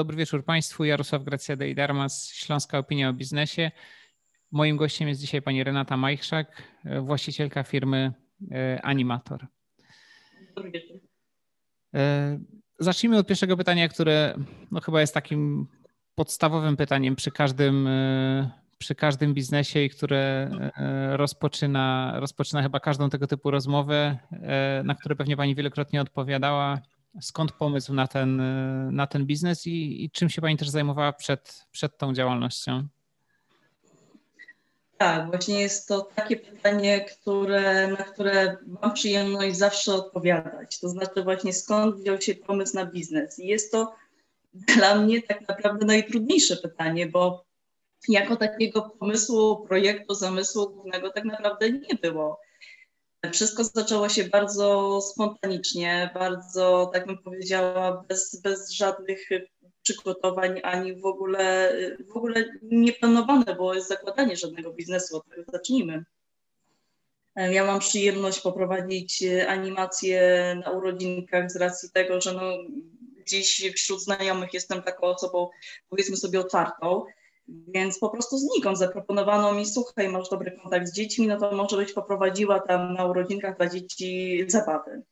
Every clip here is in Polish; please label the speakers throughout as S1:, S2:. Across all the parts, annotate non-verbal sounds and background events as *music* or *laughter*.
S1: Dobry wieczór Państwu. Jarosław Gracja Dejdarmas, Śląska Opinia o Biznesie. Moim gościem jest dzisiaj pani Renata Majchrzak, właścicielka firmy e, Animator. Dobry wieczór. E, zacznijmy od pierwszego pytania, które no chyba jest takim podstawowym pytaniem przy każdym, e, przy każdym biznesie i które rozpoczyna, rozpoczyna chyba każdą tego typu rozmowę, na które pewnie pani wielokrotnie odpowiadała skąd pomysł na ten, na ten biznes i, i czym się Pani też zajmowała przed, przed tą działalnością?
S2: Tak, właśnie jest to takie pytanie, które, na które mam przyjemność zawsze odpowiadać. To znaczy właśnie skąd wziął się pomysł na biznes. I jest to *laughs* dla mnie tak naprawdę najtrudniejsze pytanie, bo jako takiego pomysłu, projektu, zamysłu głównego tak naprawdę nie było. Wszystko zaczęło się bardzo spontanicznie, bardzo, tak bym powiedziała, bez, bez żadnych przygotowań, ani w ogóle, w ogóle nieplanowane było zakładanie żadnego biznesu, od tego zacznijmy. Ja mam przyjemność poprowadzić animacje na urodzinkach z racji tego, że no, gdzieś wśród znajomych jestem taką osobą, powiedzmy sobie, otwartą. Więc po prostu znikąd zaproponowano mi, słuchaj, masz dobry kontakt z dziećmi, no to może byś poprowadziła tam na urodzinkach dla dzieci zabawy.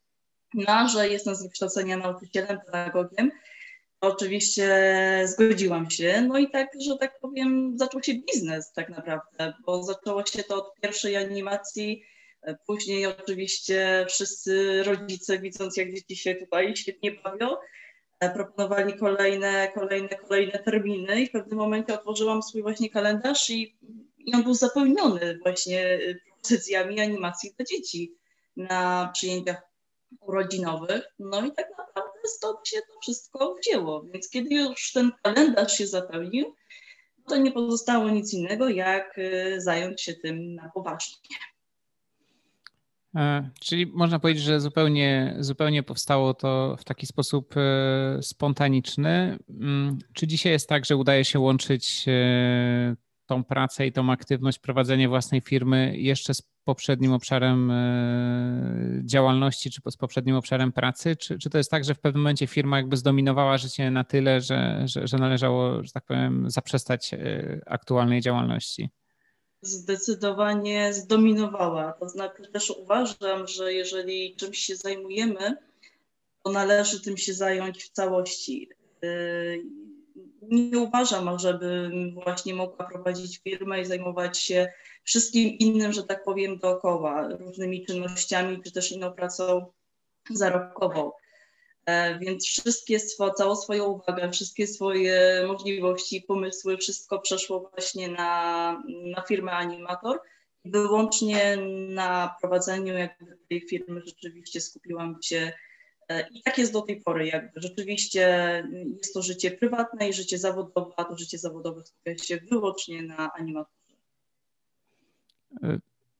S2: No, że jestem z wykształcenia nauczycielem, pedagogiem, oczywiście zgodziłam się. No i tak, że tak powiem, zaczął się biznes tak naprawdę, bo zaczęło się to od pierwszej animacji, później oczywiście wszyscy rodzice, widząc jak dzieci się tutaj świetnie bawią, proponowali kolejne, kolejne, kolejne terminy i w pewnym momencie otworzyłam swój właśnie kalendarz i, i on był zapełniony właśnie propozycjami animacji dla dzieci na przyjęciach urodzinowych. No i tak naprawdę stąd się to wszystko wzięło. Więc kiedy już ten kalendarz się zapełnił, to nie pozostało nic innego, jak y, zająć się tym na poważnie.
S1: E, czyli można powiedzieć, że zupełnie, zupełnie powstało to w taki sposób e, spontaniczny. Mm, czy dzisiaj jest tak, że udaje się łączyć e, tą pracę i tą aktywność, prowadzenie własnej firmy jeszcze z poprzednim obszarem działalności, czy z poprzednim obszarem pracy? Czy, czy to jest tak, że w pewnym momencie firma jakby zdominowała życie na tyle, że, że, że należało, że tak powiem, zaprzestać aktualnej działalności?
S2: Zdecydowanie zdominowała. To znaczy też uważam, że jeżeli czymś się zajmujemy, to należy tym się zająć w całości. Yy, nie uważam, żebym właśnie mogła prowadzić firmę i zajmować się wszystkim innym, że tak powiem, dookoła, różnymi czynnościami, czy też inną pracą zarobkową. E, więc wszystkie, całą swoją uwagę, wszystkie swoje możliwości, pomysły, wszystko przeszło właśnie na, na firmę Animator. Wyłącznie na prowadzeniu jakby tej firmy rzeczywiście skupiłam się e, i tak jest do tej pory jakby. Rzeczywiście jest to życie prywatne i życie zawodowe, a to życie zawodowe skupia się wyłącznie na animatorze.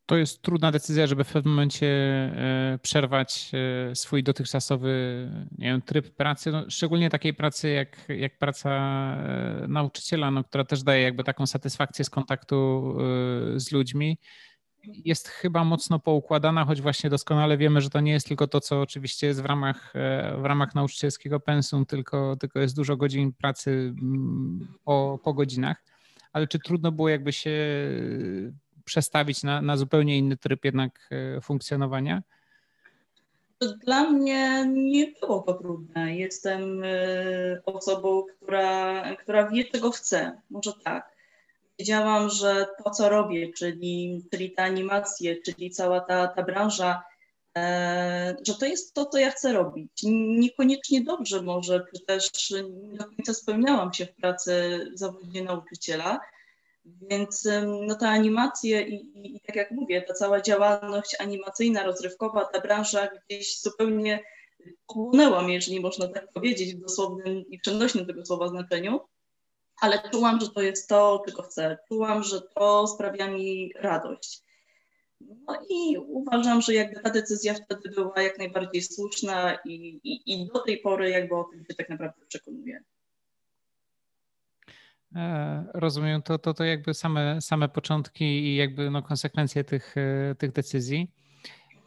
S1: To jest trudna decyzja, żeby w pewnym momencie e, przerwać e, swój dotychczasowy nie wiem, tryb pracy, no, szczególnie takiej pracy jak, jak praca e, nauczyciela, no, która też daje jakby taką satysfakcję z kontaktu z ludźmi. Jest chyba mocno poukładana, choć właśnie doskonale wiemy, że to nie jest tylko to, co oczywiście jest w ramach, w ramach nauczycielskiego pensum, tylko, tylko jest dużo godzin pracy mm, po, po godzinach. Ale czy trudno było jakby się przestawić na, na zupełnie inny tryb jednak e, funkcjonowania?
S2: Dla mnie nie było to trudne. Jestem e, osobą, która, która wie, czego chce. Może tak. Wiedziałam, że to, co robię, czyli, czyli te animacje, czyli cała ta, ta branża, e, że to jest to, co ja chcę robić. Niekoniecznie dobrze może, czy też nie do końca spełniałam się w pracy w zawodzie nauczyciela, więc no te animacje i, i, tak jak mówię, ta cała działalność animacyjna, rozrywkowa, ta branża gdzieś zupełnie chłonęła jeżeli można tak powiedzieć, w dosłownym i przenośnym tego słowa znaczeniu, ale czułam, że to jest to, czego chcę. Czułam, że to sprawia mi radość. No i uważam, że jakby ta decyzja wtedy była jak najbardziej słuszna i, i, i do tej pory jakby o tym się tak naprawdę przekonuję.
S1: E, rozumiem, to, to, to jakby same, same początki i jakby no konsekwencje tych, e, tych decyzji.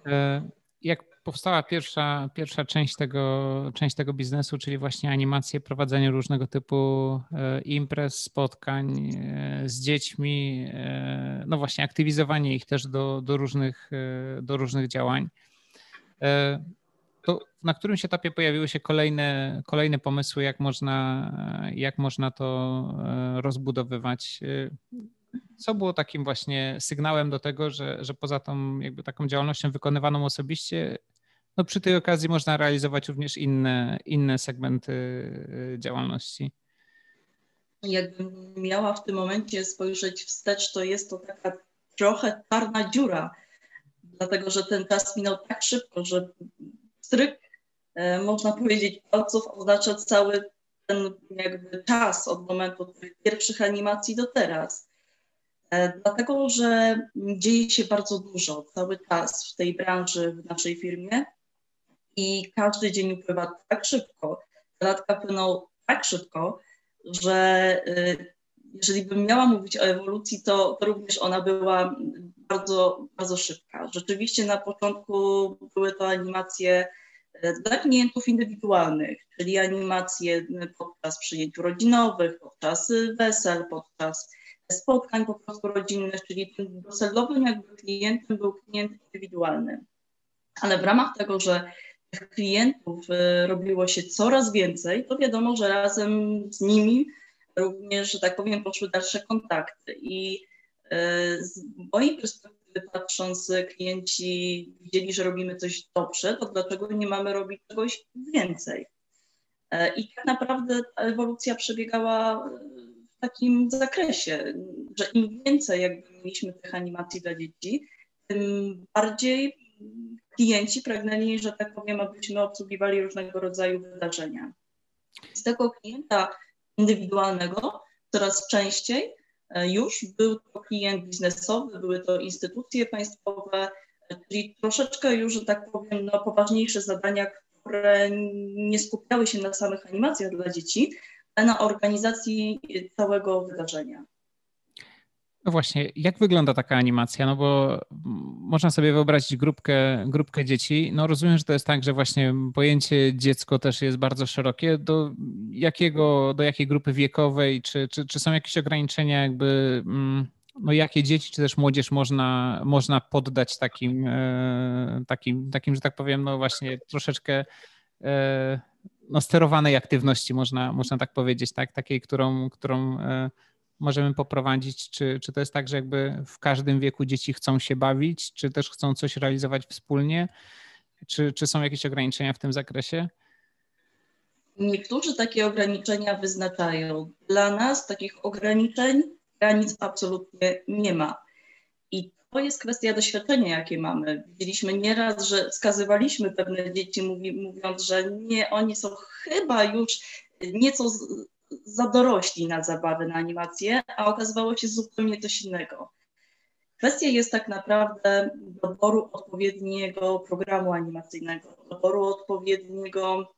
S1: E, jak powstała pierwsza, pierwsza część, tego, część tego biznesu, czyli właśnie animacje, prowadzenie różnego typu imprez, spotkań z dziećmi, no właśnie aktywizowanie ich też do, do, różnych, do różnych działań. To na którymś etapie pojawiły się kolejne, kolejne pomysły, jak można, jak można to rozbudowywać co było takim właśnie sygnałem do tego, że, że poza tą jakby taką działalnością wykonywaną osobiście, no przy tej okazji można realizować również inne, inne segmenty y, działalności?
S2: Jakbym miała w tym momencie spojrzeć wstecz, to jest to taka trochę czarna dziura, dlatego że ten czas minął tak szybko, że stryk, e, można powiedzieć, palców oznacza cały ten jakby czas od momentu tych pierwszych animacji do teraz. E, dlatego, że dzieje się bardzo dużo cały czas w tej branży, w naszej firmie i każdy dzień upływa tak szybko, latka płyną tak szybko, że e, jeżeli bym miała mówić o ewolucji, to, to również ona była bardzo, bardzo szybka. Rzeczywiście na początku były to animacje dla klientów indywidualnych, czyli animacje podczas przyjęć urodzinowych, podczas wesel, podczas spotkań po prostu rodzinnych, czyli tym docelowym jakby klientem był klient indywidualny. Ale w ramach tego, że tych klientów robiło się coraz więcej, to wiadomo, że razem z nimi również, że tak powiem, poszły dalsze kontakty. I z mojej perspektywy patrząc, klienci widzieli, że robimy coś dobrze, to dlaczego nie mamy robić czegoś więcej? E, I tak naprawdę ta ewolucja przebiegała takim zakresie, że im więcej jakby mieliśmy tych animacji dla dzieci, tym bardziej klienci pragnęli, że tak powiem, abyśmy obsługiwali różnego rodzaju wydarzenia. Z tego klienta indywidualnego coraz częściej e, już był to klient biznesowy, były to instytucje państwowe, czyli troszeczkę już, że tak powiem, no, poważniejsze zadania, które nie skupiały się na samych animacjach dla dzieci, na organizacji całego wydarzenia.
S1: No właśnie, jak wygląda taka animacja? No bo można sobie wyobrazić grupkę, grupkę dzieci. No rozumiem, że to jest tak, że właśnie pojęcie dziecko też jest bardzo szerokie. Do, jakiego, do jakiej grupy wiekowej? Czy, czy, czy są jakieś ograniczenia jakby, mm, no jakie dzieci czy też młodzież można, można poddać takim, e, takim, takim, że tak powiem, no właśnie troszeczkę e, no, sterowanej aktywności, można, można tak powiedzieć, tak? takiej, którą, którą e, możemy poprowadzić? Czy, czy to jest tak, że jakby w każdym wieku dzieci chcą się bawić, czy też chcą coś realizować wspólnie? Czy, czy są jakieś ograniczenia w tym zakresie?
S2: Niektórzy takie ograniczenia wyznaczają. Dla nas takich ograniczeń, granic absolutnie nie ma. I to jest kwestia doświadczenia, jakie mamy. Widzieliśmy nieraz, że skazywaliśmy pewne dzieci, mówi, mówiąc, że nie, oni są chyba już nieco za dorośli na zabawy, na animacje, a okazywało się zupełnie coś innego. Kwestia jest tak naprawdę doboru odpowiedniego programu animacyjnego, doboru odpowiedniego,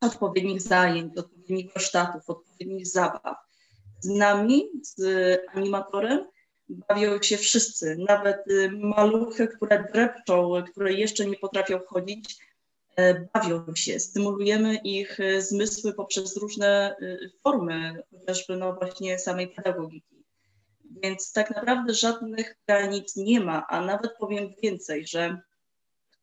S2: odpowiednich zajęć, odpowiednich warsztatów, odpowiednich zabaw. Z nami, z animatorem, bawią się wszyscy, nawet maluchy, które drepczą, które jeszcze nie potrafią chodzić, bawią się, stymulujemy ich e, zmysły poprzez różne y, formy, chociażby no właśnie samej pedagogiki. Więc tak naprawdę żadnych granic nie ma, a nawet powiem więcej, że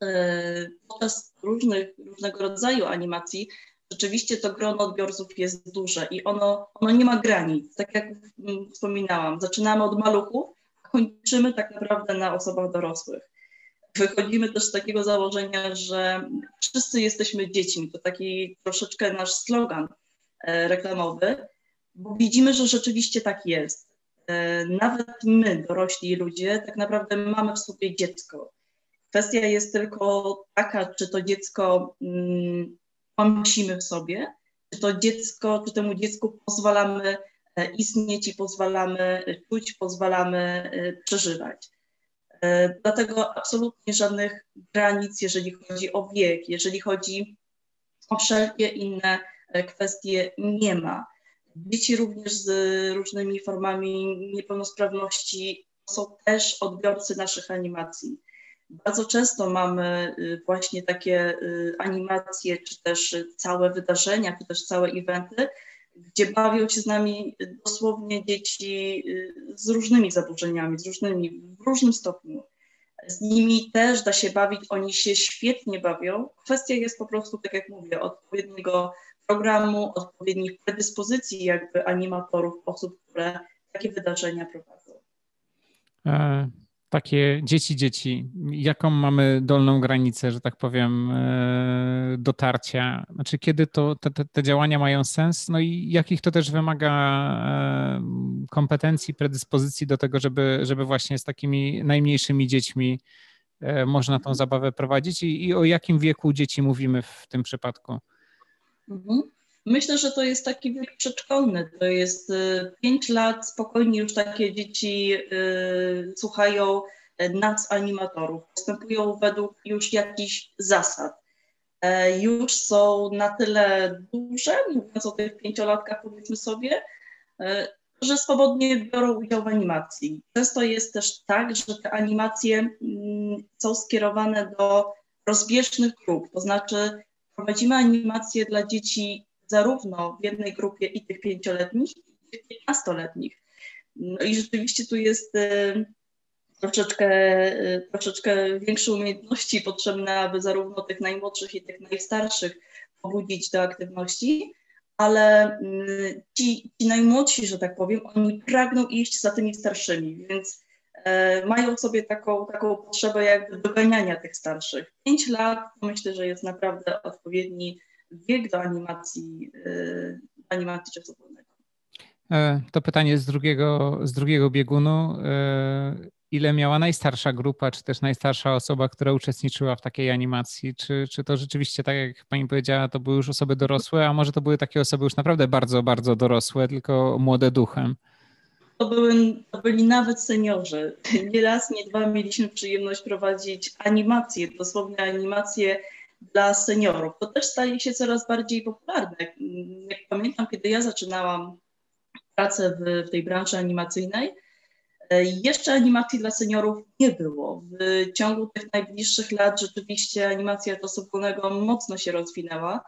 S2: e, podczas różnych, różnego rodzaju animacji rzeczywiście to grono odbiorców jest duże i ono, ono nie ma granic. Tak jak wspominałam, zaczynamy od maluchów, a kończymy tak naprawdę na osobach dorosłych. Wychodzimy też z takiego założenia, że wszyscy jesteśmy dziećmi. To taki troszeczkę nasz slogan e, reklamowy, bo widzimy, że rzeczywiście tak jest. E, nawet my, dorośli ludzie, tak naprawdę mamy w sobie dziecko. Kwestia jest tylko taka, czy to dziecko mm, nosimy w sobie, czy to dziecko, czy temu dziecku pozwalamy e, istnieć i pozwalamy czuć, pozwalamy przeżywać. Dlatego absolutnie żadnych granic, jeżeli chodzi o wiek, jeżeli chodzi o wszelkie inne kwestie, nie ma. Dzieci również z różnymi formami niepełnosprawności są też odbiorcy naszych animacji. Bardzo często mamy właśnie takie animacje, czy też całe wydarzenia, czy też całe eventy, gdzie bawią się z nami dosłownie dzieci z różnymi zaburzeniami, z różnymi, w różnym stopniu. Z nimi też da się bawić, oni się świetnie bawią. Kwestia jest po prostu, tak jak mówię, odpowiedniego programu, odpowiednich predyspozycji jakby animatorów, osób, które takie wydarzenia prowadzą.
S1: Takie dzieci, dzieci, jaką mamy dolną granicę, że tak powiem, e, dotarcia? Znaczy, kiedy to te, te, działania mają sens? No i jakich to też wymaga e, kompetencji, predyspozycji do tego, żeby, żeby właśnie z takimi najmniejszymi dziećmi e, można tą zabawę prowadzić i, i o jakim wieku dzieci mówimy w tym przypadku?
S2: Mhm. Myślę, że to jest taki wiek przedszkolny. To jest 5 y, lat, spokojnie już takie dzieci y, słuchają y, nas animatorów, postępują według już jakichś zasad. E, już są na tyle duże, mówiąc o tych pięciolatkach, powiedzmy sobie, e, że swobodnie biorą udział w animacji. Często jest też tak, że te animacje mm, są skierowane do rozbieżnych grup, to znaczy prowadzimy animacje dla dzieci zarówno w jednej grupie i tych pięcioletnich, i tych piętnastoletnich. No i rzeczywiście tu jest y, troszeczkę, y, troszeczkę większe umiejętności potrzebne, aby zarówno tych najmłodszych i tych najstarszych pobudzić do aktywności, ale y, ci, ci najmłodsi, że tak powiem, oni pragną iść za tymi starszymi, więc e, mają sobie taką, taką potrzebę jakby doganiania tych starszych. Pięć lat myślę, że jest naprawdę odpowiedni wiek do animacji, y, animacji czasu wolnego.
S1: E, to pytanie z drugiego, z drugiego biegunu. E, ile miała najstarsza grupa, czy też najstarsza osoba, która uczestniczyła w takiej animacji? Czy, czy to rzeczywiście, tak jak pani powiedziała, to były już osoby dorosłe, a może to były takie osoby już naprawdę bardzo, bardzo dorosłe, tylko młode duchem?
S2: To, były, to byli nawet seniorzy. Nie raz, nie dwa mieliśmy przyjemność prowadzić animacje, dosłownie animacje dla seniorów. To też staje się coraz bardziej popularne. Jak pamiętam, kiedy ja zaczynałam pracę w, w tej branży animacyjnej, e, jeszcze animacji dla seniorów nie było. W ciągu tych najbliższych lat rzeczywiście animacja wolnego mocno się rozwinęła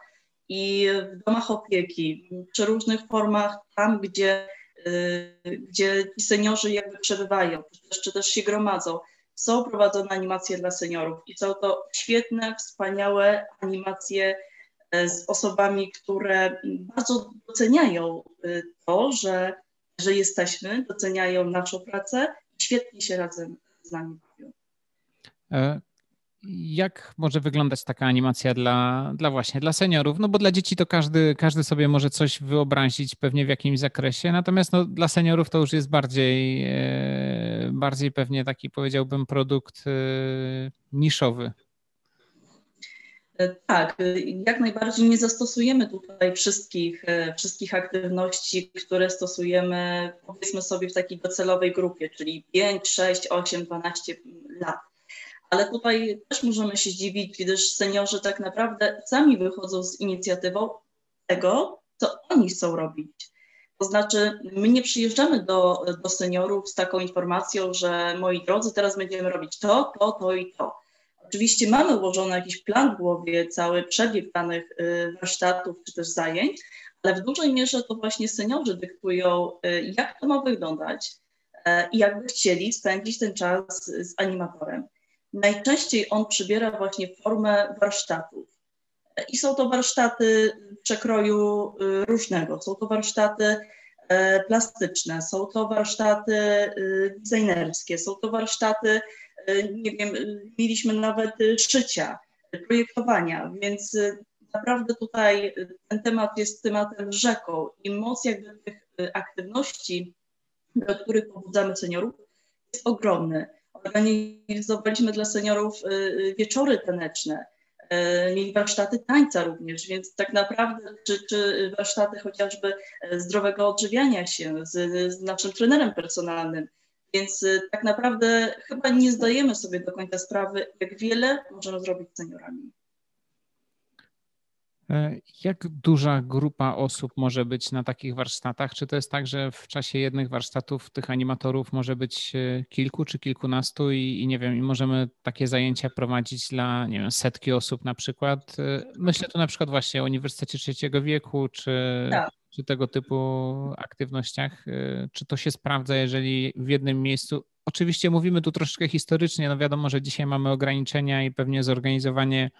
S2: i w domach opieki, przy różnych formach, tam gdzie, e, gdzie ci seniorzy jakby przebywają, czy też, czy też się gromadzą, są prowadzone animacje dla seniorów i są to świetne, wspaniałe animacje e, z osobami, które bardzo doceniają e, to, że, że jesteśmy, doceniają naszą pracę i świetnie się razem z nami bawią.
S1: Jak może wyglądać taka animacja dla, dla właśnie dla seniorów? No bo dla dzieci to każdy, każdy sobie może coś wyobrazić pewnie w jakimś zakresie, natomiast no, dla seniorów to już jest bardziej, e, bardziej pewnie taki powiedziałbym produkt e, niszowy.
S2: E, tak, jak najbardziej nie zastosujemy tutaj wszystkich, wszystkich aktywności, które stosujemy powiedzmy sobie w takiej docelowej grupie, czyli 5, 6, 8, 12 lat ale tutaj też możemy się zdziwić, gdyż seniorzy tak naprawdę sami wychodzą z inicjatywą tego, co oni chcą robić. To znaczy, my nie przyjeżdżamy do, do seniorów z taką informacją, że moi drodzy, teraz będziemy robić to, to, to i to. Oczywiście mamy ułożony jakiś plan w głowie, cały przebieg danych y, warsztatów czy też zajęć, ale w dużej mierze to właśnie seniorzy dyktują, y, jak to ma wyglądać y, i jakby chcieli spędzić ten czas z animatorem najczęściej on przybiera właśnie formę warsztatów. I są to warsztaty przekroju y, różnego. Są to warsztaty e, plastyczne, są to warsztaty y, designerskie, są to warsztaty, y, nie wiem, mieliśmy nawet szycia, projektowania, więc naprawdę tutaj ten temat jest tematem rzeką i moc jakby tych aktywności, do których pobudzamy seniorów, jest ogromny organizowaliśmy dla seniorów y, y, wieczory taneczne, y, mieli warsztaty tańca również, więc tak naprawdę, czy, czy warsztaty chociażby zdrowego odżywiania się z, z naszym trenerem personalnym. Więc tak naprawdę chyba nie zdajemy sobie do końca sprawy, jak wiele możemy zrobić z seniorami.
S1: E, jak duża grupa osób może być na takich warsztatach? Czy to jest tak, że w czasie jednych warsztatów tych animatorów może być e, kilku czy kilkunastu i, i nie wiem, i możemy takie zajęcia prowadzić dla, nie wiem, setki osób na przykład? E, myślę tu na przykład właśnie o Uniwersytecie Trzeciego Wieku, czy, tak. czy tego typu aktywnościach. Czy to się sprawdza, jeżeli w jednym miejscu Oczywiście mówimy tu troszeczkę historycznie, no wiadomo, że dzisiaj mamy ograniczenia i pewnie zorganizowanie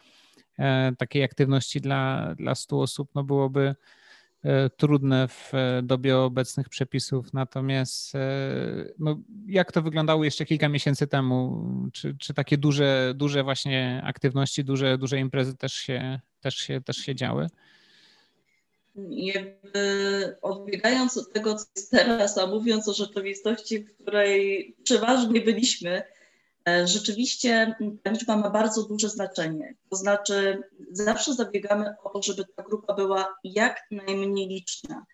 S1: takiej aktywności dla, dla 100 osób no byłoby e, trudne w e, dobie obecnych przepisów. Natomiast no, jak to wyglądało jeszcze kilka miesięcy temu? Czy, czy takie duże, duże właśnie aktywności, duże, duże imprezy też się, też się, też się działy?
S2: Jakby odbiegając od tego, co jest teraz, a mówiąc o rzeczywistości, w której przeważnie byliśmy, E, rzeczywiście ta liczba ma bardzo duże znaczenie. To znaczy, zawsze zabiegamy o to, żeby ta grupa była jak najmniej liczna.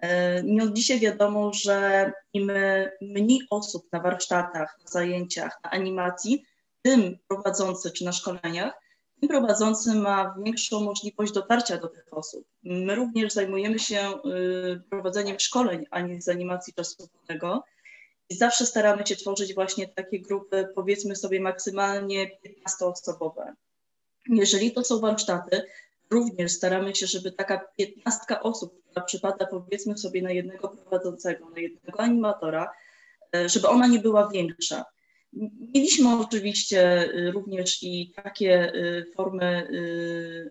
S2: E, nie od dzisiaj wiadomo, że im mniej osób na warsztatach, na zajęciach, na animacji, tym prowadzący czy na szkoleniach, tym prowadzący ma większą możliwość dotarcia do tych osób. My również zajmujemy się y, prowadzeniem szkoleń, a nie z animacji czasowego. I zawsze staramy się tworzyć właśnie takie grupy, powiedzmy sobie maksymalnie 15-osobowe. Jeżeli to są warsztaty, również staramy się, żeby taka 15 osób, która przypada powiedzmy sobie na jednego prowadzącego, na jednego animatora, e, żeby ona nie była większa. Mieliśmy oczywiście y, również i takie y, formy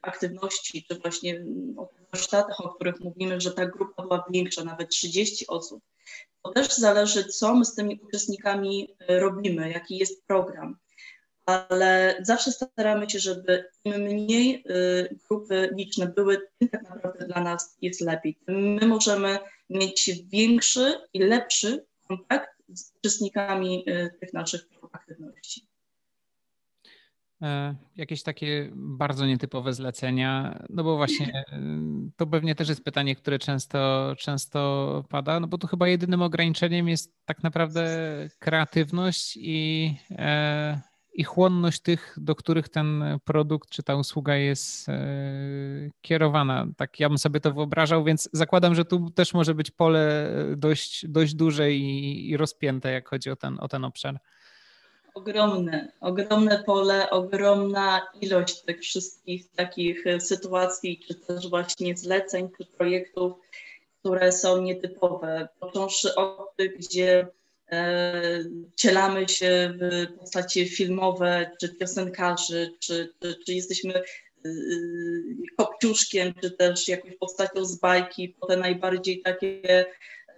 S2: aktywności, czy właśnie o warsztatach, o których mówimy, że ta grupa była większa, nawet 30 osób. To też zależy, co my z tymi uczestnikami robimy, jaki jest program. Ale zawsze staramy się, żeby im mniej grupy liczne były, tym tak naprawdę dla nas jest lepiej. My możemy mieć większy i lepszy kontakt z uczestnikami tych naszych aktywności.
S1: E, jakieś takie bardzo nietypowe zlecenia, no bo właśnie e, to pewnie też jest pytanie, które często, często pada, no bo tu chyba jedynym ograniczeniem jest tak naprawdę kreatywność i, e, i chłonność tych, do których ten produkt czy ta usługa jest kierowana. Tak ja bym sobie to wyobrażał, więc zakładam, że tu też może być pole dość, dość duże i, i rozpięte, jak chodzi o ten, o ten obszar
S2: ogromne, ogromne pole, ogromna ilość tych wszystkich takich e, sytuacji, czy też właśnie zleceń, czy projektów, które są nietypowe. Począwszy od tych, gdzie e, cielamy się w postaci filmowe, czy piosenkarzy, czy, czy, czy jesteśmy e, kopciuszkiem, czy też jakąś postacią z bajki, po te najbardziej takie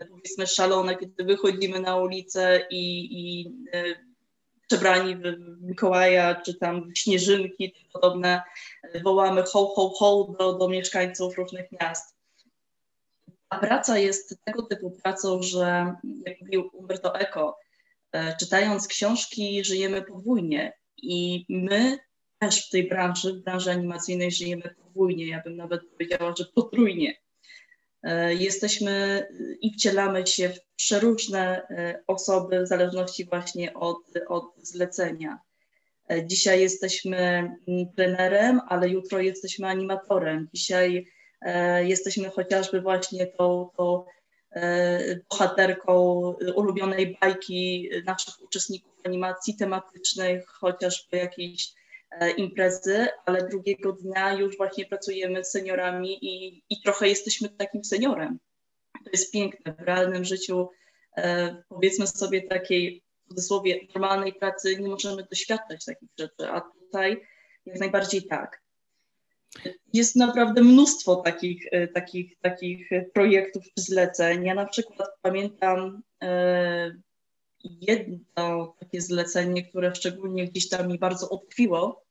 S2: powiedzmy szalone, kiedy wychodzimy na ulicę i, i przebrani w Mikołaja, czy tam śnieżynki, podobne, wołamy ho, ho, ho do, do mieszkańców różnych miast. A praca jest tego typu pracą, że jak mówił Umberto Eco, e, czytając książki żyjemy podwójnie i my też w tej branży, w branży animacyjnej żyjemy podwójnie, ja bym nawet powiedziała, że potrójnie. E, jesteśmy i wcielamy się w przeróżne e, osoby w zależności właśnie od, od zlecenia. E, dzisiaj jesteśmy trenerem, ale jutro jesteśmy animatorem. Dzisiaj jesteśmy chociażby właśnie tą, tą bohaterką ulubionej bajki naszych uczestników animacji tematycznych, chociażby jakiejś imprezy, ale drugiego dnia już właśnie pracujemy z seniorami i, i trochę jesteśmy takim seniorem. To jest piękne. W realnym życiu, e, powiedzmy sobie, takiej w cudzysłowie normalnej pracy nie możemy doświadczać takich rzeczy, a tutaj jak najbardziej tak. Jest naprawdę mnóstwo takich, e, takich, takich projektów zleceń. Ja na przykład pamiętam jedno takie zlecenie, które szczególnie gdzieś tam mi bardzo utkwiło w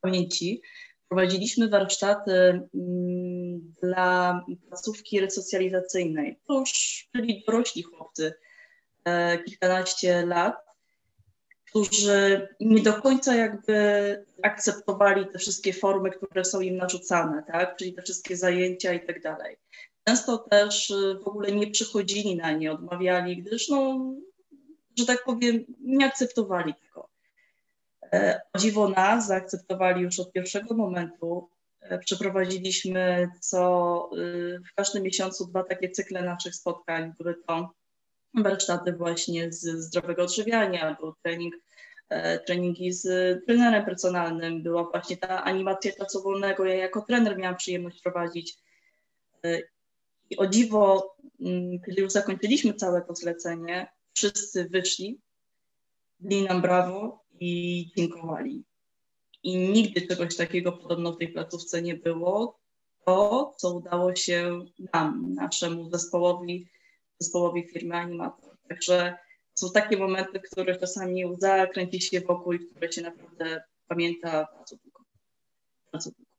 S2: pamięci. Prowadziliśmy warsztaty mm, dla placówki resocjalizacyjnej. To już byli dorośli chłopcy, e, kilkanaście lat, którzy nie do końca jakby akceptowali te wszystkie formy, które są im narzucane, tak? czyli te wszystkie zajęcia i tak dalej. Często też w ogóle nie przychodzili na nie, odmawiali, gdyż no, że tak powiem, nie akceptowali tego. E, o dziwo nas zaakceptowali już od pierwszego momentu. E, Przeprowadziliśmy co w każdym miesiącu dwa takie cykle naszych spotkań. Były to warsztaty właśnie z zdrowego odżywiania, był trening, treningi z trenerem personalnym, była właśnie ta animacja czasu wolnego. Ja jako trener miałam przyjemność prowadzić. I o dziwo, mm, kiedy już zakończyliśmy całe to zlecenie, wszyscy wyszli, dali nam brawo i dziękowali. I nigdy czegoś takiego podobno w tej placówce nie było. To, co udało się nam, naszemu zespołowi, zespołowi firmy Animator. Także są takie momenty, w których czasami łza kręci się wokół i które się naprawdę pamięta bardzo długo. Bardzo długo.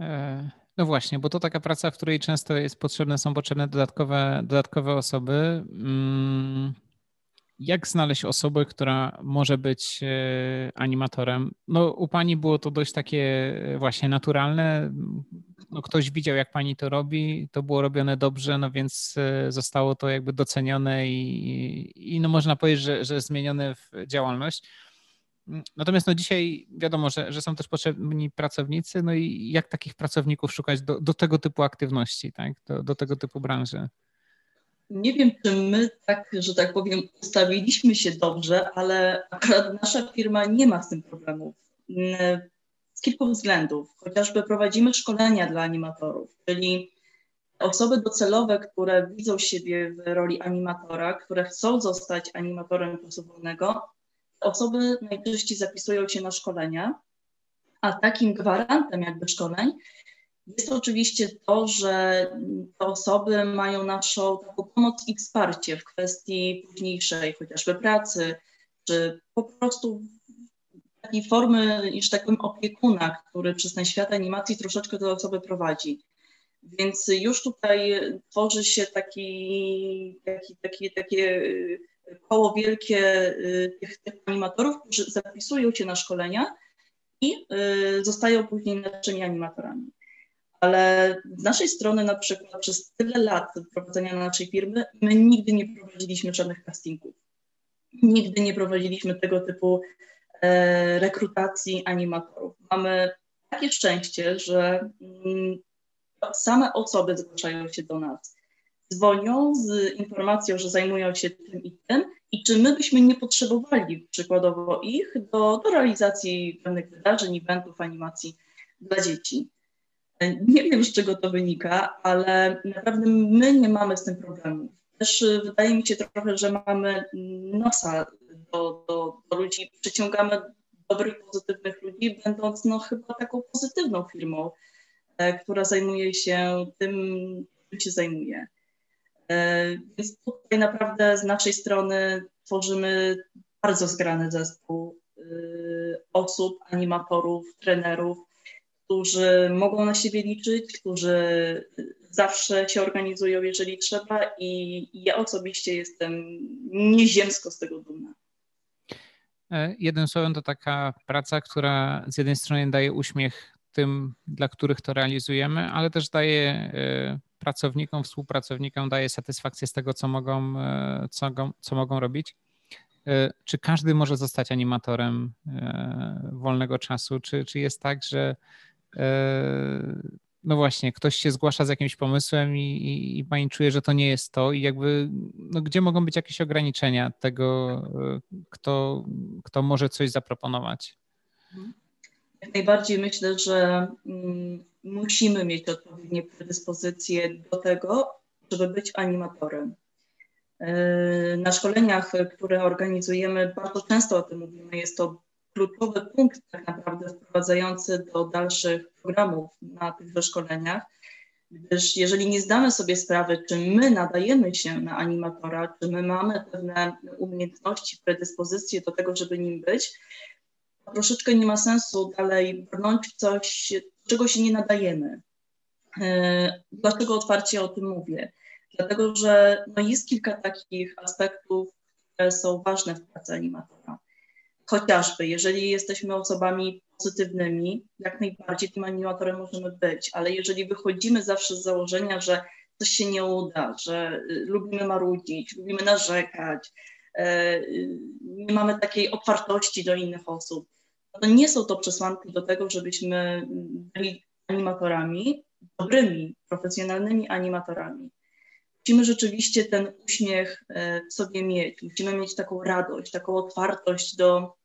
S1: E, no właśnie, bo to taka praca, w której często jest potrzebne, są potrzebne dodatkowe, dodatkowe osoby. Mm, jak znaleźć osobę, która może być e, animatorem? No, u pani było to dość takie e, właśnie naturalne. No, ktoś widział, jak pani to robi, to było robione dobrze, no więc e, zostało to jakby docenione i, i no można powiedzieć, że, że zmienione w działalność. Natomiast no dzisiaj wiadomo, że, że są też potrzebni pracownicy, no i jak takich pracowników szukać do, do tego typu aktywności, tak? do, do tego typu branży?
S2: Nie wiem, czy my tak, że tak powiem, ustawiliśmy się dobrze, ale akurat nasza firma nie ma z tym problemów. Z kilku względów. Chociażby prowadzimy szkolenia dla animatorów, czyli osoby docelowe, które widzą siebie w roli animatora, które chcą zostać animatorem czasu osoby najczęściej zapisują się na szkolenia, a takim gwarantem jakby szkoleń jest oczywiście to, że te osoby mają naszą taką pomoc i wsparcie w kwestii późniejszej chociażby pracy, czy po prostu takiej formy, iż tak powiem, opiekuna, który przez ten świat animacji troszeczkę te osoby prowadzi. Więc już tutaj tworzy się taki, taki, taki, takie koło wielkie y, tych, tych animatorów, którzy zapisują się na szkolenia i y, zostają później naszymi animatorami. Ale z naszej strony na przykład przez tyle lat prowadzenia naszej firmy my nigdy nie prowadziliśmy żadnych castingów. Nigdy nie prowadziliśmy tego typu e, rekrutacji animatorów. Mamy takie szczęście, że mm, same osoby zgłaszają się do nas dzwonią z informacją, że zajmują się tym i tym i czy my byśmy nie potrzebowali przykładowo ich do, do realizacji pewnych wydarzeń, eventów, animacji dla dzieci. Nie wiem, z czego to wynika, ale naprawdę my nie mamy z tym problemu. Też y, wydaje mi się trochę, że mamy nosa do, do, do ludzi, przyciągamy dobrych, pozytywnych ludzi, będąc no, chyba taką pozytywną firmą, e, która zajmuje się tym, czym się zajmuje. E, więc tutaj naprawdę z naszej strony tworzymy bardzo zgrany zespół e, osób, animatorów, trenerów, którzy mogą na siebie liczyć, którzy zawsze się organizują, jeżeli trzeba i ja osobiście jestem nieziemsko z tego dumna.
S1: E, jednym słowem to taka praca, która z jednej strony daje uśmiech tym, dla których to realizujemy, ale też daje pracownikom, współpracownikom daje satysfakcję z tego, co mogą, e, co, co mogą robić. E, czy każdy może zostać animatorem e, wolnego czasu? Czy, czy jest tak, że no właśnie, ktoś się zgłasza z jakimś pomysłem i, i, i, pani czuje, że to nie jest to i jakby, no gdzie mogą być jakieś ograniczenia tego, kto, kto może coś zaproponować?
S2: Jak najbardziej myślę, że mm, musimy mieć odpowiednie predyspozycje do tego, żeby być animatorem. Yy, na szkoleniach, które organizujemy, bardzo często o tym mówimy. Jest to kluczowy punkt tak naprawdę wprowadzający do dalszych programów na tychże szkoleniach, gdyż jeżeli nie zdamy sobie sprawy, czy my nadajemy się na animatora, czy my mamy pewne umiejętności, predyspozycje do tego, żeby nim być, troszeczkę nie ma sensu dalej brnąć coś, czego się nie nadajemy. E, dlaczego otwarcie o tym mówię? Dlatego, że no jest kilka takich aspektów, które są ważne w pracy animatora. Chociażby, jeżeli jesteśmy osobami pozytywnymi, jak najbardziej tym animatorem możemy być, ale jeżeli wychodzimy zawsze z założenia, że coś się nie uda, że y, lubimy marudzić, lubimy narzekać, e, nie mamy takiej otwartości do innych osób, to nie są to przesłanki do tego, żebyśmy byli animatorami, dobrymi, profesjonalnymi animatorami. Musimy rzeczywiście ten uśmiech e, w sobie mieć, musimy mieć taką radość, taką otwartość do,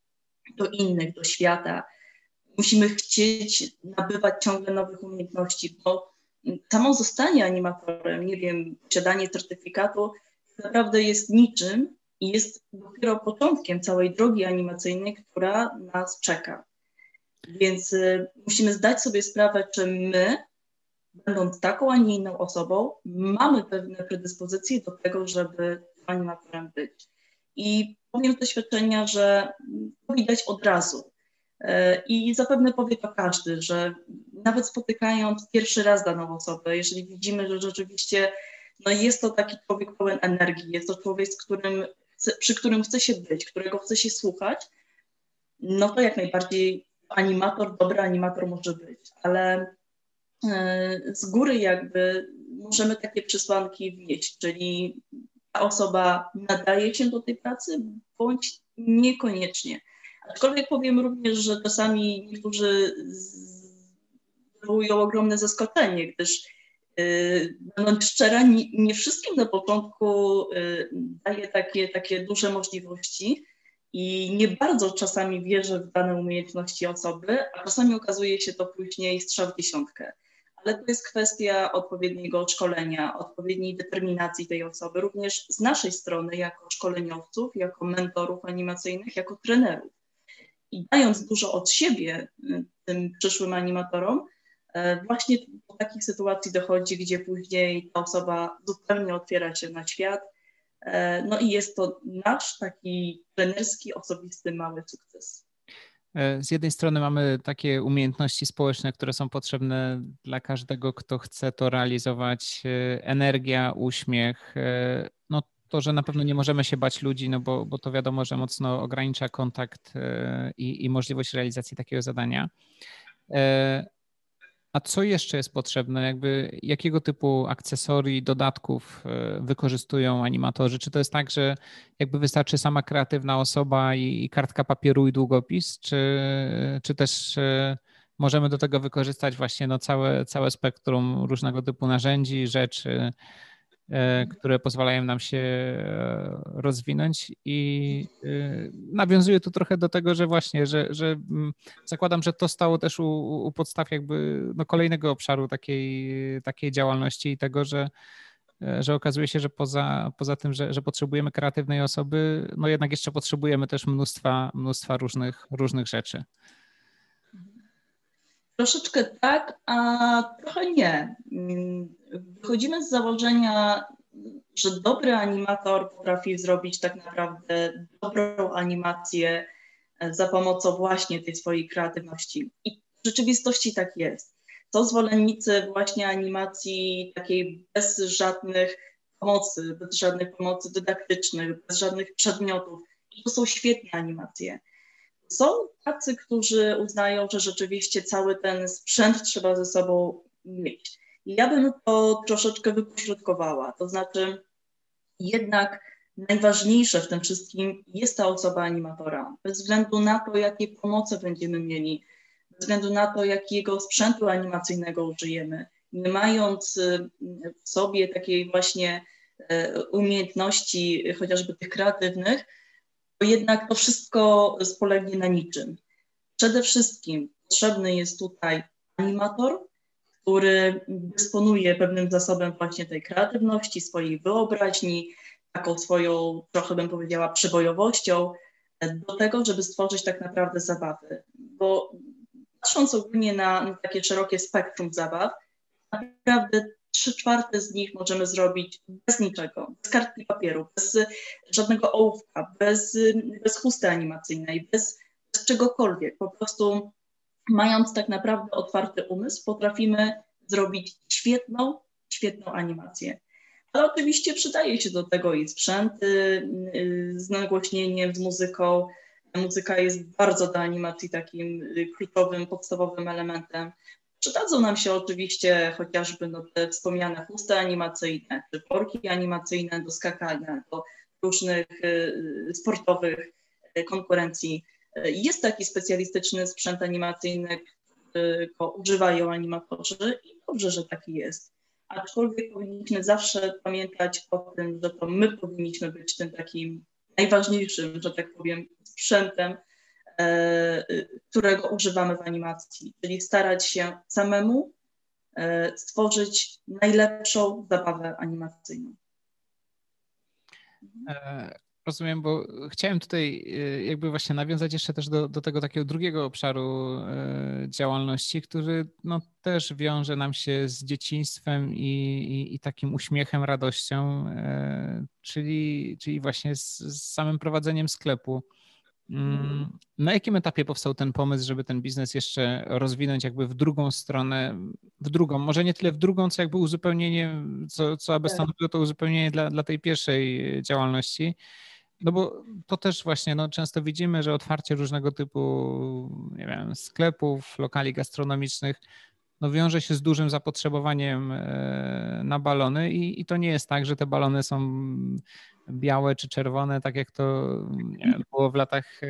S2: do innych, do świata. Musimy chcieć nabywać ciągle nowych umiejętności, bo samo zostanie animatorem, nie wiem, posiadanie certyfikatu naprawdę jest niczym i jest dopiero początkiem całej drogi animacyjnej, która nas czeka. Więc y, musimy zdać sobie sprawę, czy my, będąc taką, a nie inną osobą, mamy pewne predyspozycje do tego, żeby animatorem być. I powiem z doświadczenia, że to widać od razu. Y, I zapewne powie to każdy, że nawet spotykając pierwszy raz daną osobę, jeżeli widzimy, że rzeczywiście no jest to taki człowiek pełen energii, jest to człowiek, z którym, przy którym chce się być, którego chce się słuchać, no to jak najbardziej animator, dobry animator może być, ale e, z góry jakby możemy takie przesłanki wnieść, czyli osoba nadaje się do tej pracy, bądź niekoniecznie. Aczkolwiek powiem również, że czasami niektórzy wywołują ogromne zaskoczenie, gdyż yy, będąc szczera, nie, nie, wszystkim na początku yy, daje takie, takie duże możliwości i nie bardzo czasami wierzę w dane umiejętności osoby, a czasami okazuje się to później strzał w dziesiątkę. Ale to jest kwestia odpowiedniego szkolenia, odpowiedniej determinacji tej osoby, również z naszej strony, jako szkoleniowców, jako mentorów animacyjnych, jako trenerów. I dając dużo od siebie y, tym przyszłym animatorom, E, właśnie do takich sytuacji dochodzi, gdzie później ta osoba zupełnie otwiera się na świat. E, no i jest to nasz taki trenerski, osobisty mały sukces.
S1: E, z jednej strony mamy takie umiejętności społeczne, które są potrzebne dla każdego, kto chce to realizować. Energia, uśmiech, no to, że na pewno nie możemy się bać ludzi, no bo, bo to wiadomo, że mocno ogranicza kontakt i, i możliwość realizacji takiego zadania. A co jeszcze jest potrzebne? Jakby jakiego typu akcesorii, dodatków e, wykorzystują animatorzy? Czy to jest tak, że jakby wystarczy sama kreatywna osoba i, kartka papieru i długopis, czy, czy też e, możemy do tego wykorzystać właśnie no całe, całe spektrum różnego typu narzędzi, rzeczy, które pozwalają nam się e, rozwinąć i e, nawiązuje to trochę do tego, że właśnie, że, że mm, zakładam, że to stało też u, u podstaw jakby no kolejnego obszaru takiej, takiej działalności i tego, że, że okazuje się, że poza, poza tym, że, że potrzebujemy kreatywnej osoby, no jednak jeszcze potrzebujemy też mnóstwa, mnóstwa różnych, różnych rzeczy.
S2: Troszeczkę tak, a trochę nie. Wychodzimy z założenia, że dobry animator potrafi zrobić tak naprawdę dobrą animację za pomocą właśnie tej swojej kreatywności. I w rzeczywistości tak jest. To zwolennicy właśnie animacji takiej bez żadnych pomocy, bez żadnych pomocy dydaktycznych, bez żadnych przedmiotów. I to są świetne animacje. Są tacy, którzy uznają, że rzeczywiście cały ten sprzęt trzeba ze sobą mieć. Ja bym to troszeczkę wypośrodkowała. To znaczy, jednak najważniejsze w tym wszystkim jest ta osoba animatora. Bez względu na to, jakie pomoce będziemy mieli, bez względu na to, jakiego sprzętu animacyjnego użyjemy, nie mając y, w sobie takiej właśnie y, umiejętności, chociażby tych kreatywnych, jednak to wszystko spolegnie na niczym. Przede wszystkim potrzebny jest tutaj animator, który dysponuje pewnym zasobem właśnie tej kreatywności, swojej wyobraźni, taką swoją, trochę bym powiedziała, przebojowością do tego, żeby stworzyć tak naprawdę zabawy. Bo patrząc ogólnie na, na takie szerokie spektrum zabaw, naprawdę trzy czwarte z nich możemy zrobić bez niczego, bez kartki papieru, bez żadnego ołówka, bez, bez chusty animacyjnej, bez, bez czegokolwiek. Po prostu mając tak naprawdę otwarty umysł, potrafimy zrobić świetną, świetną animację. Ale oczywiście przydaje się do tego i sprzęt y, z nagłośnieniem, z muzyką. Muzyka jest bardzo do animacji takim kluczowym, podstawowym elementem. Przydadzą nam się oczywiście chociażby no, te wspomniane chusty animacyjne, czy worki animacyjne do skakania, do różnych y, sportowych y, konkurencji. Jest taki specjalistyczny sprzęt animacyjny, go używają animatorzy i dobrze, że taki jest. Aczkolwiek powinniśmy zawsze pamiętać o tym, że to my powinniśmy być tym takim najważniejszym, że tak powiem, sprzętem, którego używamy w animacji, czyli starać się samemu e, stworzyć najlepszą zabawę animacyjną.
S1: E, rozumiem, bo chciałem tutaj jakby właśnie nawiązać jeszcze też do, do tego takiego drugiego obszaru działalności, który no też wiąże nam się z dzieciństwem i, i, i takim uśmiechem, radością, czyli, czyli właśnie z, z samym prowadzeniem sklepu. Mm, na jakim etapie powstał ten pomysł, żeby ten biznes jeszcze rozwinąć jakby w drugą stronę, w drugą, może nie tyle w drugą, co jakby uzupełnienie, co, co aby tak. stanowiło to uzupełnienie dla, dla tej pierwszej działalności? No bo to też właśnie, no często widzimy, że otwarcie różnego typu, nie wiem, sklepów, lokali gastronomicznych, no wiąże się z dużym zapotrzebowaniem e, na balony i, i to nie jest tak, że te balony są białe czy czerwone, tak jak to wiem, było w latach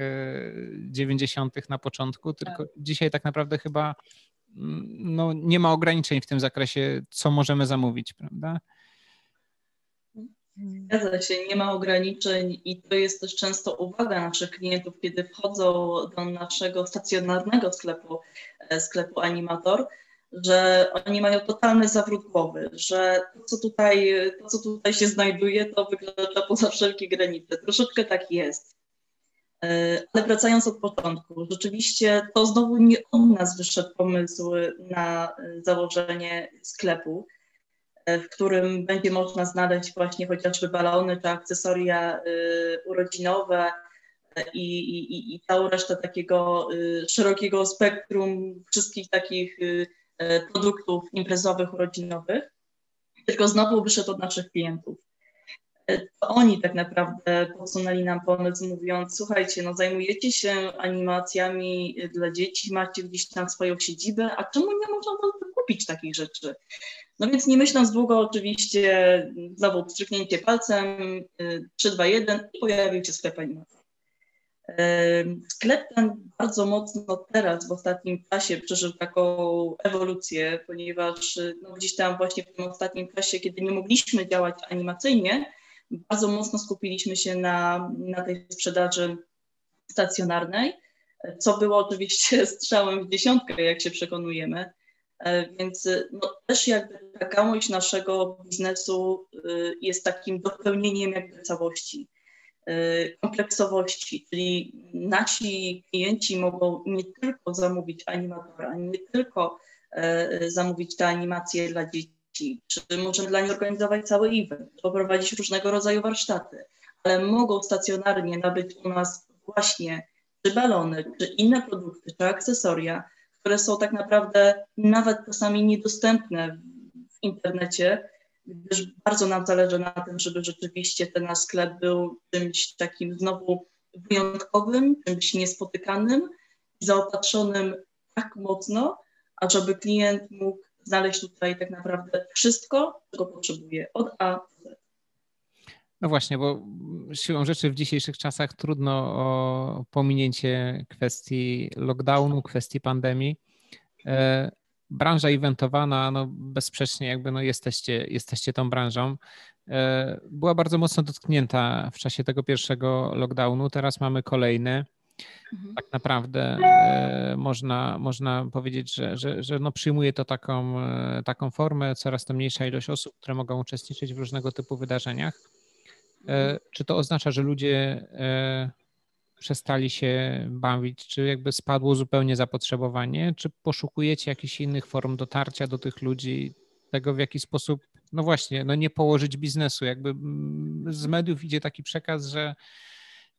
S1: 90. E, na początku, tylko tak. dzisiaj tak naprawdę chyba mm, no, nie ma ograniczeń w tym zakresie, co możemy zamówić, prawda?
S2: Zgadza się, nie ma ograniczeń i to jest też często uwaga naszych klientów, kiedy wchodzą do naszego stacjonarnego sklepu, e, sklepu Animator, że oni mają totalny zawrót głowy, że to co, tutaj, to, co tutaj się znajduje, to wykracza poza wszelkie granice. Troszeczkę tak jest. E, ale wracając od początku, rzeczywiście to znowu nie od nas wyszedł pomysł na założenie sklepu, e, w którym będzie można znaleźć właśnie chociażby balony czy akcesoria e, urodzinowe i, i, i całą resztę takiego szerokiego spektrum wszystkich takich E, produktów imprezowych, urodzinowych, tylko znowu wyszedł od naszych klientów. E, to oni tak naprawdę podsunęli nam pomysł, mówiąc: Słuchajcie, no zajmujecie się animacjami dla dzieci, macie gdzieś tam swoją siedzibę, a czemu nie można kupić takich rzeczy? No więc nie myśląc długo, oczywiście znowu wstrzyknięcie palcem, 3, 2, 1 i pojawił się sklep animacji. Sklep ten bardzo mocno teraz w ostatnim czasie przeżył taką ewolucję, ponieważ no, gdzieś tam właśnie w tym ostatnim czasie, kiedy nie mogliśmy działać animacyjnie, bardzo mocno skupiliśmy się na, na tej sprzedaży stacjonarnej, co było oczywiście *laughs* strzałem w dziesiątkę, jak się przekonujemy. E, więc no, też jakby ta gałąź naszego biznesu y, jest takim dopełnieniem jakby całości. Y, kompleksowości, czyli nasi klienci mogą nie tylko zamówić animatora, nie tylko e, zamówić te animacje dla dzieci, czy możemy dla nich organizować cały event, poprowadzić różnego rodzaju warsztaty, ale mogą stacjonarnie nabyć u nas właśnie czy balony, czy inne produkty, czy akcesoria, które są tak naprawdę nawet czasami niedostępne w internecie, gdyż bardzo nam zależy na tym, żeby rzeczywiście ten nasz sklep był czymś takim znowu wyjątkowym, czymś niespotykanym, zaopatrzonym tak mocno, ażeby klient mógł znaleźć tutaj tak naprawdę wszystko, czego potrzebuje od A do Z.
S1: No właśnie, bo siłą rzeczy w dzisiejszych czasach trudno o pominięcie kwestii lockdownu, kwestii pandemii. Branża eventowana, no bezsprzecznie jakby no jesteście, jesteście tą branżą, e, była bardzo mocno dotknięta w czasie tego pierwszego lockdownu. Teraz mamy kolejny. Mhm. Tak naprawdę e, można, można powiedzieć, że, że, że no przyjmuje to taką, e, taką formę, coraz to mniejsza ilość osób, które mogą uczestniczyć w różnego typu wydarzeniach. Mhm. Czy to oznacza, że ludzie przestali się bawić? Czy jakby spadło zupełnie zapotrzebowanie? Czy poszukujecie jakichś innych form dotarcia do tych ludzi, tego w jaki sposób, no właśnie, no nie położyć biznesu? Jakby mm, z mediów idzie taki przekaz, że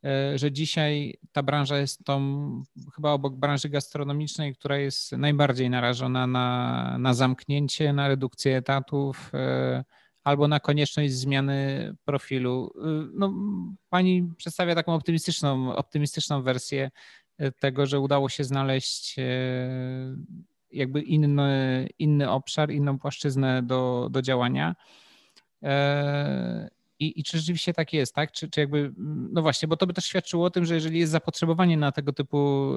S1: e, że dzisiaj ta branża jest tą, chyba obok branży gastronomicznej, która jest najbardziej narażona na, na zamknięcie, na redukcję etatów, e, albo na konieczność zmiany profilu. Y, no, pani przedstawia taką optymistyczną, optymistyczną wersję y, tego, że udało się znaleźć y, jakby inny, inny obszar, inną płaszczyznę do, do działania. E, I, I czy rzeczywiście tak jest, tak? Czy, czy jakby, no właśnie, bo to by też świadczyło o tym, że jeżeli jest zapotrzebowanie na tego typu,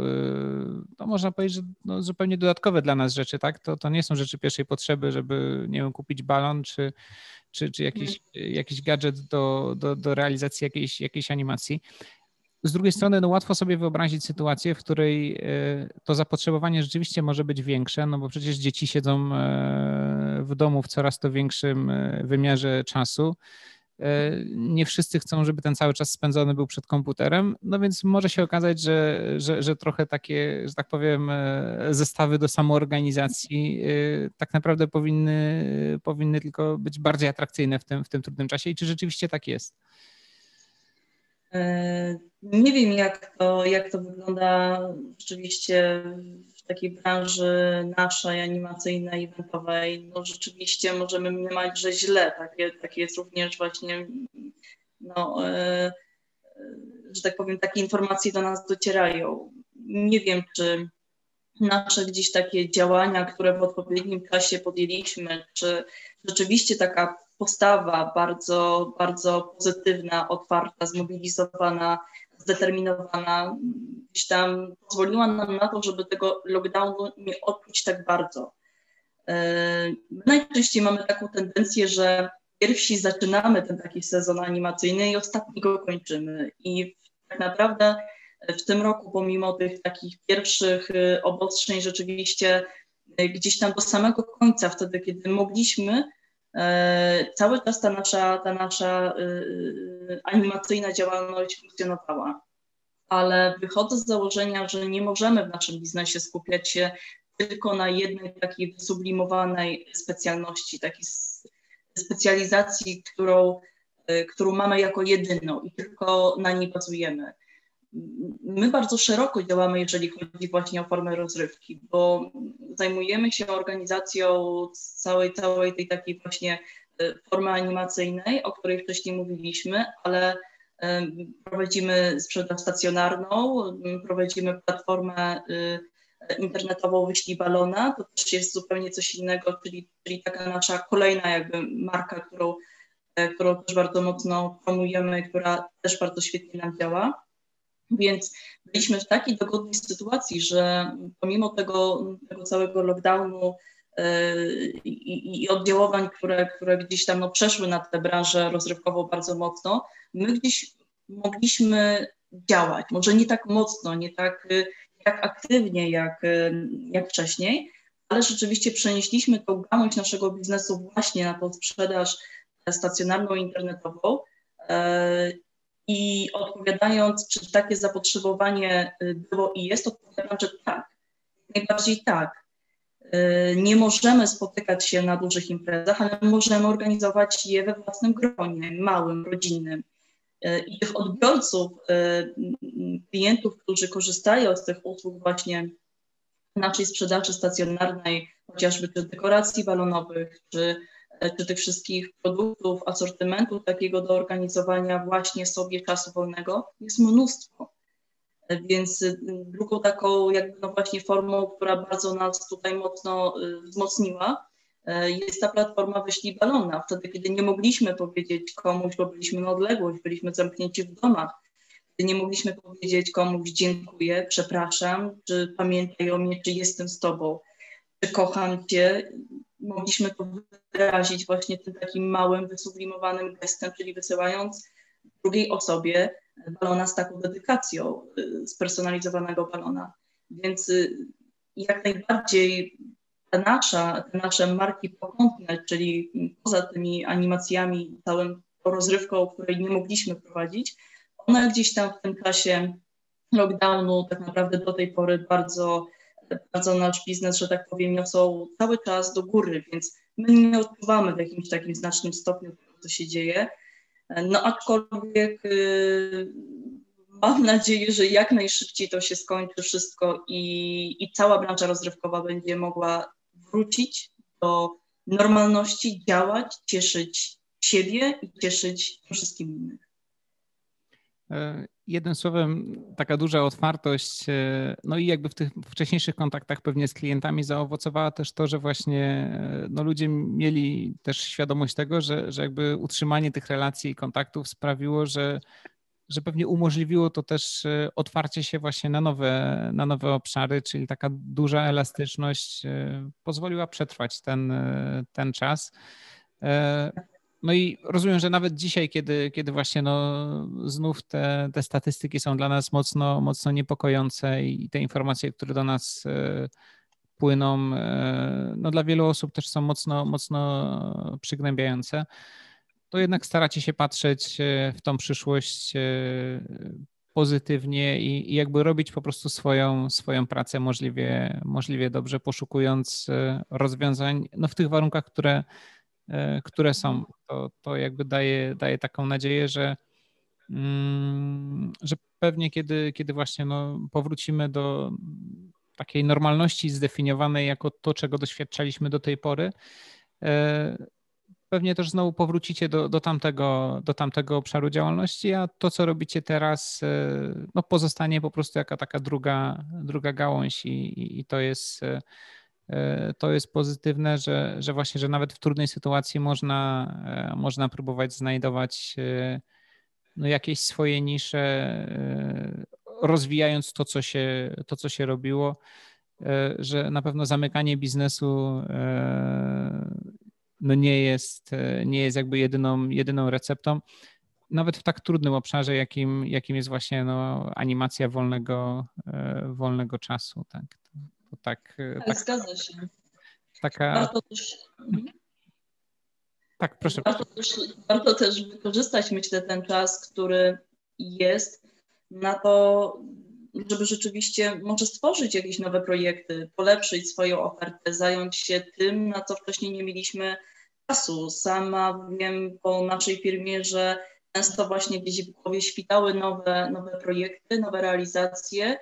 S1: to można powiedzieć, że no zupełnie dodatkowe dla nas rzeczy, tak? To, to nie są rzeczy pierwszej potrzeby, żeby, nie wiem, kupić balon czy, czy, czy jakiś, jakiś gadżet do, do, do realizacji jakiejś, jakiejś animacji. Z drugiej strony, no łatwo sobie wyobrazić sytuację, w której e, to zapotrzebowanie rzeczywiście może być większe, no bo przecież dzieci siedzą e, w domu w coraz to większym e, wymiarze czasu. Nie wszyscy chcą, żeby ten cały czas spędzony był przed komputerem, no więc może się okazać, że, że, że trochę takie, że tak powiem, zestawy do samoorganizacji tak naprawdę powinny, powinny tylko być bardziej atrakcyjne w tym, w tym trudnym czasie. I czy rzeczywiście tak jest?
S2: E, nie wiem, jak to, jak to wygląda rzeczywiście takiej branży naszej, animacyjnej, eventowej. No rzeczywiście możemy mniemać, że źle. Takie, takie jest również właśnie, no, e, e, że tak powiem, takie informacje do nas docierają. Nie wiem, czy nasze gdzieś takie działania, które w odpowiednim czasie podjęliśmy, czy rzeczywiście taka postawa bardzo, bardzo pozytywna, otwarta, zmobilizowana, zdeterminowana, gdzieś tam pozwoliła nam na to, żeby tego lockdownu nie odczuć tak bardzo. E, my najczęściej mamy taką tendencję, że pierwsi zaczynamy ten taki sezon animacyjny i ostatni go kończymy. I tak naprawdę w tym roku, pomimo tych takich pierwszych e, obostrzeń, rzeczywiście e, gdzieś tam do samego końca, wtedy, kiedy mogliśmy, cały czas ta nasza, ta nasza y, y, animacyjna działalność funkcjonowała. Ale wychodzę z założenia, że nie możemy w naszym biznesie skupiać się tylko na jednej takiej wysublimowanej specjalności, takiej specjalizacji, którą, y, którą mamy jako jedyną i tylko na niej bazujemy my bardzo szeroko działamy, jeżeli chodzi właśnie o formę rozrywki, bo zajmujemy się organizacją całej, całej tej takiej właśnie e, formy animacyjnej, o której wcześniej mówiliśmy, ale prowadzimy sprzedaż stacjonarną, prowadzimy platformę y, internetową Wyślij Balona, to też jest zupełnie coś innego, czyli, czyli taka nasza kolejna jakby marka, którą, e, którą też bardzo mocno promujemy, która też bardzo świetnie nam działa. Więc byliśmy w takiej dogodnej sytuacji, że pomimo tego, tego całego lockdownu yy, i, i oddziaływań, które, które gdzieś tam no, przeszły na tę branżę rozrywkową bardzo mocno, my gdzieś mogliśmy działać. Może nie tak mocno, nie tak, nie tak aktywnie jak, jak wcześniej, ale rzeczywiście przenieśliśmy tą gałąź naszego biznesu właśnie na tą sprzedaż stacjonarną internetową. Yy, i odpowiadając, czy takie zapotrzebowanie y, było i jest, odpowiadam, że tak. Najbardziej tak. Y, nie możemy spotykać się na dużych imprezach, ale możemy organizować je we własnym gronie, małym, rodzinnym. Y, I tych odbiorców, klientów, którzy korzystają z tych usług właśnie naszej sprzedaży stacjonarnej, chociażby czy dekoracji balonowych, czy czy tych wszystkich produktów, asortymentu takiego do organizowania właśnie sobie czasu wolnego jest mnóstwo. Więc y, drugą taką jakby no właśnie formą, która bardzo nas tutaj mocno y, wzmocniła, y, jest ta platforma Wyślij Balona. Wtedy, kiedy nie mogliśmy powiedzieć komuś, bo byliśmy na odległość, byliśmy zamknięci w domach, kiedy nie mogliśmy powiedzieć komuś dziękuję, przepraszam, czy pamiętaj o mnie, czy jestem z tobą, czy kocham cię, mogliśmy to wyrazić właśnie tym takim małym, wysublimowanym gestem, czyli wysyłając drugiej osobie balona z taką dedykacją, y, spersonalizowanego balona. Więc y, jak najbardziej ta nasza, te nasze marki pokątne, czyli poza tymi animacjami, całym rozrywką, której nie mogliśmy prowadzić, one gdzieś tam w tym czasie lockdownu tak naprawdę do tej pory bardzo bardzo nasz biznes, że tak powiem, niosą cały czas do góry, więc my nie odczuwamy w jakimś takim znacznym stopniu co się dzieje. No aczkolwiek y, mam nadzieję, że jak najszybciej to się skończy wszystko i, i cała branża rozrywkowa będzie mogła wrócić do normalności, działać, cieszyć siebie i cieszyć wszystkim innych.
S1: E, jednym słowem, taka duża otwartość, no i jakby w tych wcześniejszych kontaktach pewnie z klientami zaowocowała też to, że właśnie no ludzie mieli też świadomość tego, że, że jakby utrzymanie tych relacji i kontaktów sprawiło, że, że pewnie umożliwiło to też e, otwarcie się właśnie na nowe, na nowe obszary, czyli taka duża elastyczność e, pozwoliła przetrwać ten, e, ten czas. No i rozumiem, że nawet dzisiaj, kiedy, kiedy właśnie no, znów te, te statystyki są dla nas mocno, mocno niepokojące i te informacje, które do nas płyną, no dla wielu osób też są mocno, mocno przygnębiające to jednak staracie się patrzeć e, w tą przyszłość e, pozytywnie i, i, jakby robić po prostu swoją, swoją pracę możliwie, możliwie dobrze, poszukując e, rozwiązań no w tych warunkach, które, które są. To, to jakby daje, daje taką nadzieję, że, mm, że pewnie kiedy, kiedy właśnie no, powrócimy do takiej normalności zdefiniowanej jako to, czego doświadczaliśmy do tej pory, pewnie też znowu powrócicie do, do, tamtego, do tamtego obszaru działalności, a to, co robicie teraz, e, no, pozostanie po prostu jako taka druga, druga gałąź i, i to jest e, to jest pozytywne, że, że właśnie, że nawet w trudnej sytuacji można, e, można próbować znajdować no, jakieś swoje nisze, rozwijając to, co się, to, co się robiło, że na pewno zamykanie biznesu no nie jest, e, nie jest jakby jedyną, jedyną receptą. Nawet w tak trudnym obszarze, jakim, jakim jest właśnie no, animacja wolnego, e, wolnego czasu. Tak,
S2: to, tak, e, tak, zgadza się. Taka... Warto też, mhm.
S1: Tak, proszę.
S2: Warto też, warto też wykorzystać, myślę, ten czas, który jest na to, żeby rzeczywiście może stworzyć jakieś nowe projekty, polepszyć swoją ofertę, zająć się tym, na co wcześniej nie mieliśmy czasu. Sama wiem po naszej firmie, że często właśnie gdzieś w głowie świtały nowe, nowe projekty, nowe realizacje,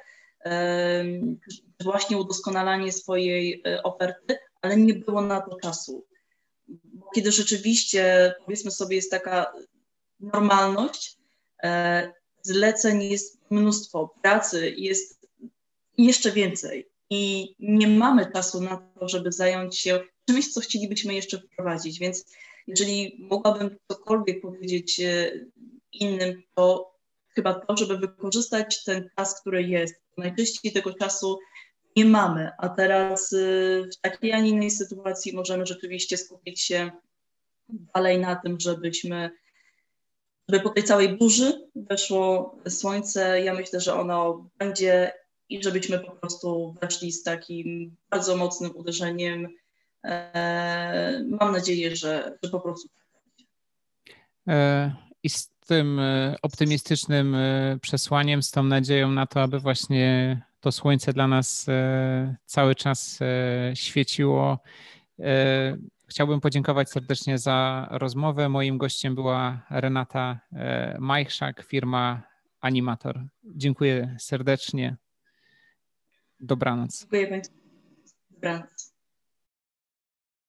S2: właśnie udoskonalanie swojej e, oferty, ale nie było na to czasu. Bo kiedy rzeczywiście, powiedzmy sobie, jest taka normalność, e, zleceń jest mnóstwo, pracy jest jeszcze więcej i nie mamy czasu na to, żeby zająć się czymś, co chcielibyśmy jeszcze wprowadzić. Więc jeżeli mogłabym cokolwiek powiedzieć e, innym, to chyba to, żeby wykorzystać ten czas, który jest. Najczęściej tego czasu nie mamy, a teraz e, w takiej, a nie innej sytuacji możemy rzeczywiście skupić się dalej na tym, żebyśmy żeby po tej całej burzy weszło słońce. Ja myślę, że ono będzie i żebyśmy po prostu weszli z takim bardzo mocnym uderzeniem. E, mam nadzieję, że, że po prostu tak
S1: tym e, optymistycznym przesłaniem, z tą nadzieją na to, aby właśnie to słońce dla nas cały czas świeciło Chciałbym podziękować serdecznie za rozmowę. Moim gościem była Renata e, Majchrzak, firma Animator. Dziękuję serdecznie. Dobranoc.
S2: Dziękuję bardzo. Dobranoc.